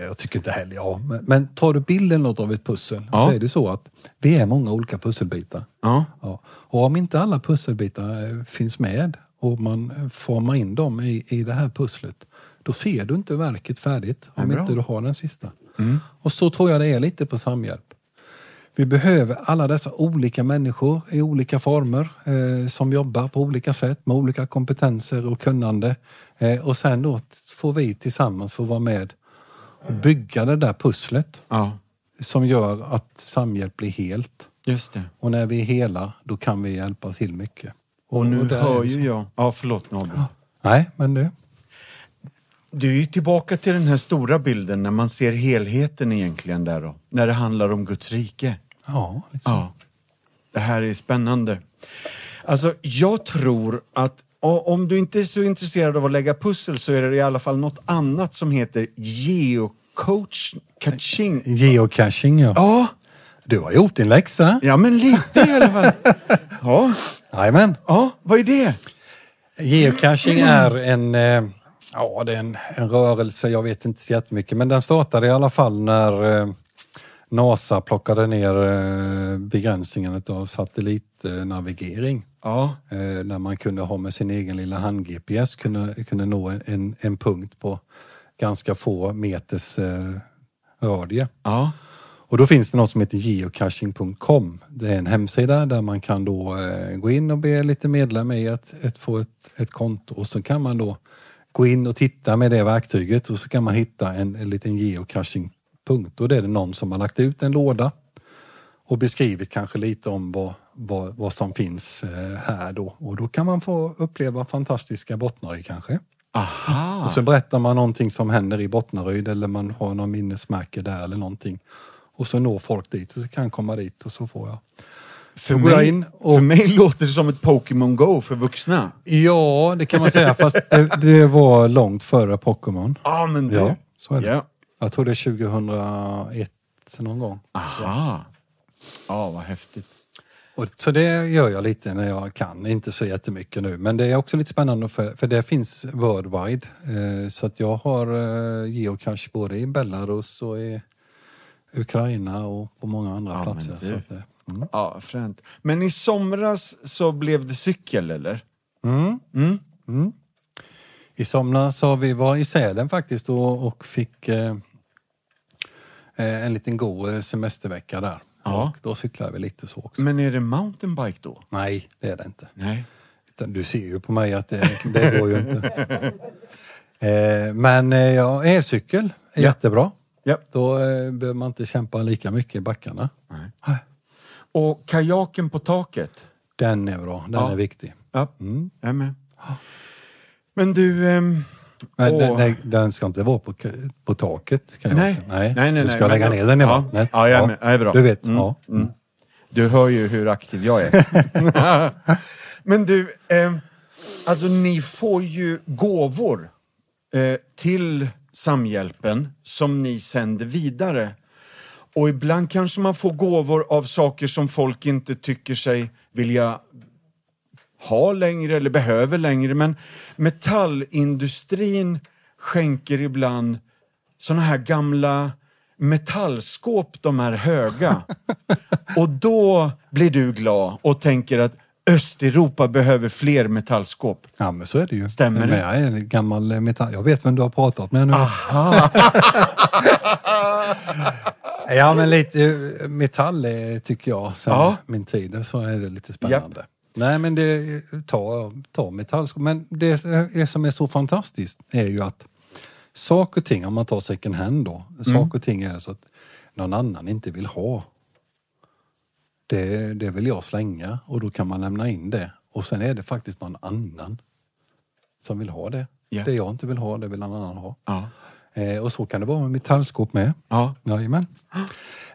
Jag tycker inte heller, ja. Men, men tar du bilden något av ett pussel Ja. så är det så att vi är många olika pusselbitar. Ja. Ja. Och om inte alla pusselbitar eh, finns med och man eh, formar in dem i, i det här pusslet, då ser du inte verket färdigt om inte du har den sista. Och så tror jag det är lite på Samhjälp. Vi behöver alla dessa olika människor i olika former eh, som jobbar på olika sätt med olika kompetenser och kunnande. Eh, och sen då får vi tillsammans få vara med och bygga det där pusslet ja, som gör att Samhjälp blir helt. just det. Och när vi är hela, då kan vi hjälpa till mycket. Och nu är hör ju jag... Ja, förlåt Nobel. Nej, men det... Du är tillbaka till den här stora bilden när man ser helheten egentligen där då. När det handlar om Guds rike. Ja, så. Ja. Det här är spännande. Alltså, jag tror att om du inte är så intresserad av att lägga pussel så är det i alla fall något annat som heter geocoach coaching. Geocaching, ja. Ja, Du har gjort din läxa. ja men lite i alla fall. Ja, Jajamän. ja, vad är det? Geocaching är en, eh, ja, det är en, en rörelse, jag vet inte så jättemycket, men den startade i alla fall när eh, NASA plockade ner eh, begränsningen av satellitnavigering. Ja, Eh, när man kunde ha med sin egen lilla hand-GPS kunde, kunde nå en, en punkt på ganska få meters eh, radie. ja, Och då finns det något som heter geocaching.com. Det är en hemsida där man kan då eh, gå in och be lite medlem i att, att få ett, ett konto och så kan man då gå in och titta med det verktyget och så kan man hitta en, en liten geocaching-punkt. Och det är det någon som har lagt ut en låda och beskrivit kanske lite om vad, vad, vad som finns eh, här då. Och då kan man få uppleva fantastiska Bottnaryd kanske. aha. Och så berättar man någonting som händer i Bottnaryd eller man har någon minnesmärke där eller någonting. Och så når folk dit och så kan jag komma dit och så får jag. För Då går jag mig, in och- för mig låter det som ett Pokémon Go för vuxna. Ja, det kan man säga fast det, det var långt före Pokémon. Ja, men det... Ja, så är det. Ja. Jag tror det är 2001 någon gång. Aha. Ja, vad häftigt. Och, så det gör jag lite när jag kan, inte så jättemycket nu. Men det är också lite spännande för, för det finns worldwide. Eh, så att jag har eh, geocache både i Belarus och i Ukraina och på många andra Ja, platser. du. Så att, det- mm. Ja, fränt. Men i somras så blev det cykel, eller? Mm. Mm. Mm. I somras har vi var i Sälen faktiskt och, och fick eh, eh, en liten god eh, semestervecka där. Ja. Och då cyklade vi lite så också. Men är det mountainbike då? Nej, det är det inte. Nej. Utan du ser ju på mig att det, det går ju inte. Eh, men eh, ja, elcykel är Ja. jättebra. Ja. Då eh, behöver man inte kämpa lika mycket i backarna. Nej. Nej. Och kajaken på taket? Den är bra, den Ja. är viktig. Ja, Mm. jag med. Men du... ehm, Men Åh. den, den, ska inte vara på, på taket. Jag Nej. nej. Nej, nej, du nej, ska men lägga ner den i ja. vattnet. Ja, jag är med. Ja, är bra. Du vet, Mm. ja. Mm. Du hör ju hur aktiv jag är. Men du, eh, alltså ni får ju gåvor eh, till Samhjälpen som ni sänder vidare. Och ibland kanske man får gåvor av saker som folk inte tycker sig vilja ha längre eller behöver längre. Men metallindustrin skänker ibland såna här gamla metallskåp, de här höga. Och då blir du glad och tänker att Östeuropa behöver fler metallskåp. Ja, men så är det ju. Stämmer men det? Jag är en gammal metall... Jag vet vem du har pratat med nu. Aha! Ja, men lite metall tycker jag, sen Ja. min tid, så är det lite spännande. Nej men det, ta, ta metallskor. Men det, det som är så fantastiskt är ju att saker och ting, om man tar second hand då, saker och ting är det så att någon annan inte vill ha. Det, det vill jag slänga och då kan man lämna in det. Och sen är det faktiskt någon annan som vill ha det. Ja. Det jag inte vill ha, det vill någon annan ha. Ja. Eh, och så kan det vara med metallskåp med. Ja. Jajamän.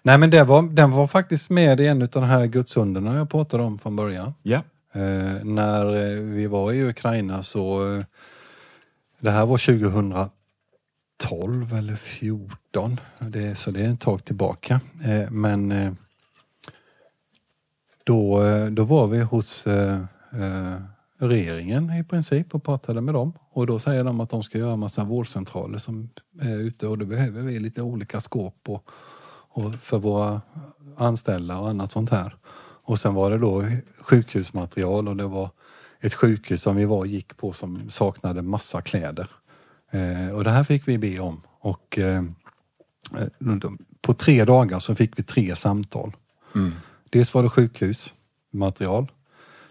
Nej men det var, den var faktiskt med i en av de här gudsunderna jag pratade om från början. Ja. Eh, när eh, vi var i Ukraina så, eh, det här var 2012 eller 14, det, så det är ett tag tillbaka. Eh, men eh, då, eh, då var vi hos regeringen i princip och pratade med dem. Och då säger de att de ska göra massa vårdcentraler som är ute och då behöver vi lite olika skåp och, och för våra anställda och annat sånt här. Och sen var det då sjukhusmaterial och det var ett sjukhus som vi var och gick på som saknade massa kläder. Eh, och det här fick vi be om. Och eh, på tre dagar så fick vi tre samtal. Dels var det sjukhusmaterial.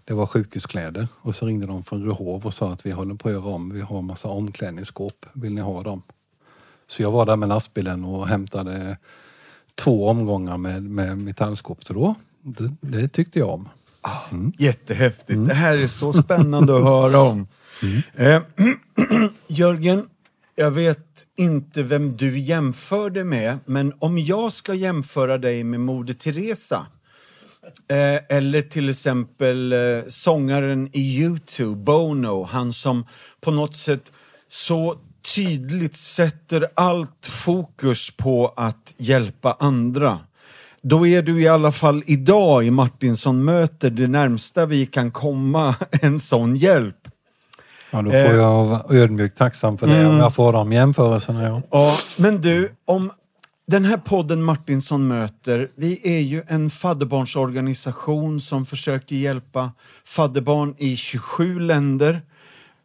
Det var sjukhuskläder och så ringde de från Rehov och sa att vi håller på att göra om. Vi har massa omklädningsskåp. Vill ni ha dem? Så jag var där med lastbilen och hämtade två omgångar med, med metallskåp. Så då, det, det tyckte jag om. Jättehäftigt. Det här är så spännande att höra om. Eh, Jörgen, jag vet inte vem du jämförde med, men om jag ska jämföra dig med Moder Teresa eh, eller till exempel eh, sångaren i Youtube, Bono, han som på något sätt så tydligt sätter allt fokus på att hjälpa andra. Då är du i alla fall idag i Martinsson möter det närmsta vi kan komma en sån hjälp. Ja, då får Eh. jag vara ödmjukt tacksam för det om jag får de jämförelserna. Ja. Ja, men du, om den här podden Martinsson möter, vi är ju en fadderbarnsorganisation som försöker hjälpa fadderbarn i 27 länder.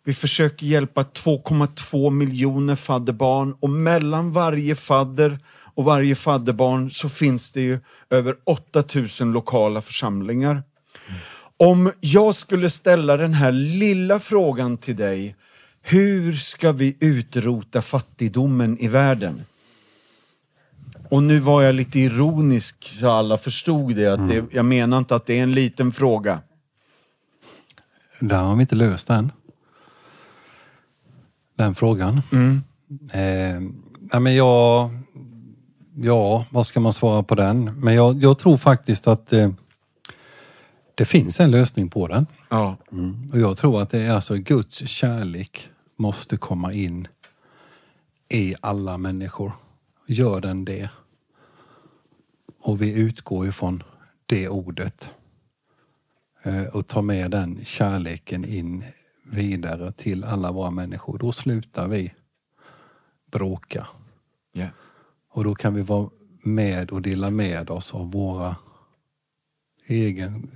Vi försöker hjälpa 2,2 miljoner fadderbarn och mellan varje fadder och varje fadderbarn så finns det ju över 8000 lokala församlingar. Om jag skulle ställa den här lilla frågan till dig, hur ska vi utrota fattigdomen i världen? Och nu var jag lite ironisk så alla förstod det, att det jag menar inte att det är en liten fråga. Där har vi inte löst den. Den frågan. Eh, nej, men jag, ja, vad ska man svara på den? Men jag, jag tror faktiskt att eh, det finns en lösning på den. Ja. Och jag tror att det är alltså Guds kärlek måste komma in i alla människor. Gör den det. Och vi utgår ifrån det ordet. Eh, Och tar med den kärleken in vidare till alla våra människor. Då slutar vi bråka. Ja. Och då kan vi vara med och dela med oss av våra egen,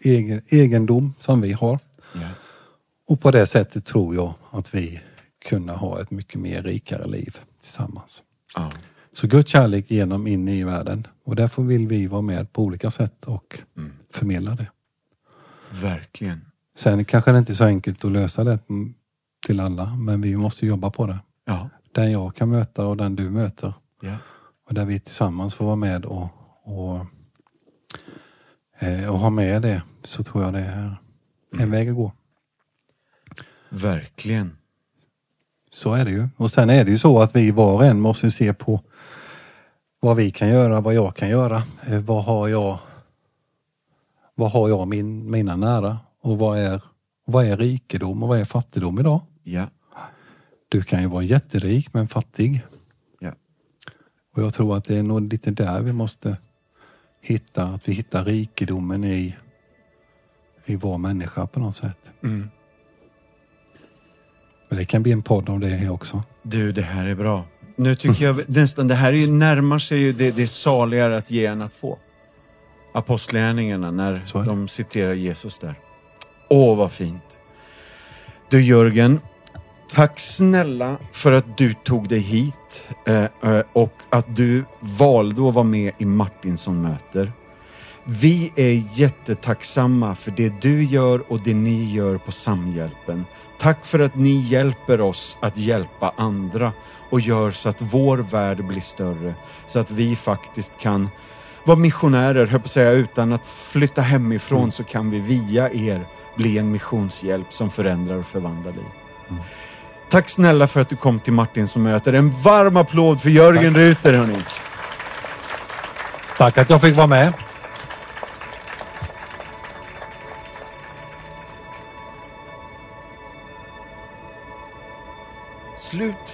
egen, egendom som vi har. Ja. Och på det sättet tror jag att vi kunna ha ett mycket mer rikare liv tillsammans. Ja. Så Guds kärlek genom in i världen. Och därför vill vi vara med på olika sätt och förmedla det. Verkligen. Sen kanske det inte är så enkelt att lösa det mm, till alla, men vi måste jobba på det. Ja. Den jag kan möta och den du möter. Ja. Och där vi tillsammans får vara med och, och, eh, och ha med det, så tror jag det är en väg att gå. Verkligen. Så är det ju. Och sen är det ju så att vi var och en måste se på vad vi kan göra, vad jag kan göra. Eh, vad har jag vad har jag min, mina nära? Och vad är, vad är rikedom och vad är fattigdom idag? Ja. Du kan ju vara jätterik men fattig. Ja. Och jag tror att det är nog lite där vi måste hitta, att vi hittar rikedomen i, i vår människa på något sätt. Mm. Men det kan bli en podd om det här också. Du, det här är bra. Nu tycker jag nästan, det här är ju, närmar sig ju det, det är saligare att ge än att få. Apostlagärningarna, när de citerar Jesus där. Åh, vad fint. Du Jörgen, tack snälla för att du tog dig hit eh, eh, och att du valde att vara med i Martinsson möter. Vi är jättetacksamma för det du gör och det ni gör på Samhjälpen. Tack för att ni hjälper oss att hjälpa andra och gör så att vår värld blir större. Så att vi faktiskt kan vara missionärer, höll på att säga, utan att flytta hemifrån mm. så kan vi via er bli en missionshjälp som förändrar och förvandlar liv. Mm. Tack snälla för att du kom till Martin som möter. En varm applåd för Jörgen Tack. Ruter hörni. Tack att jag fick vara med.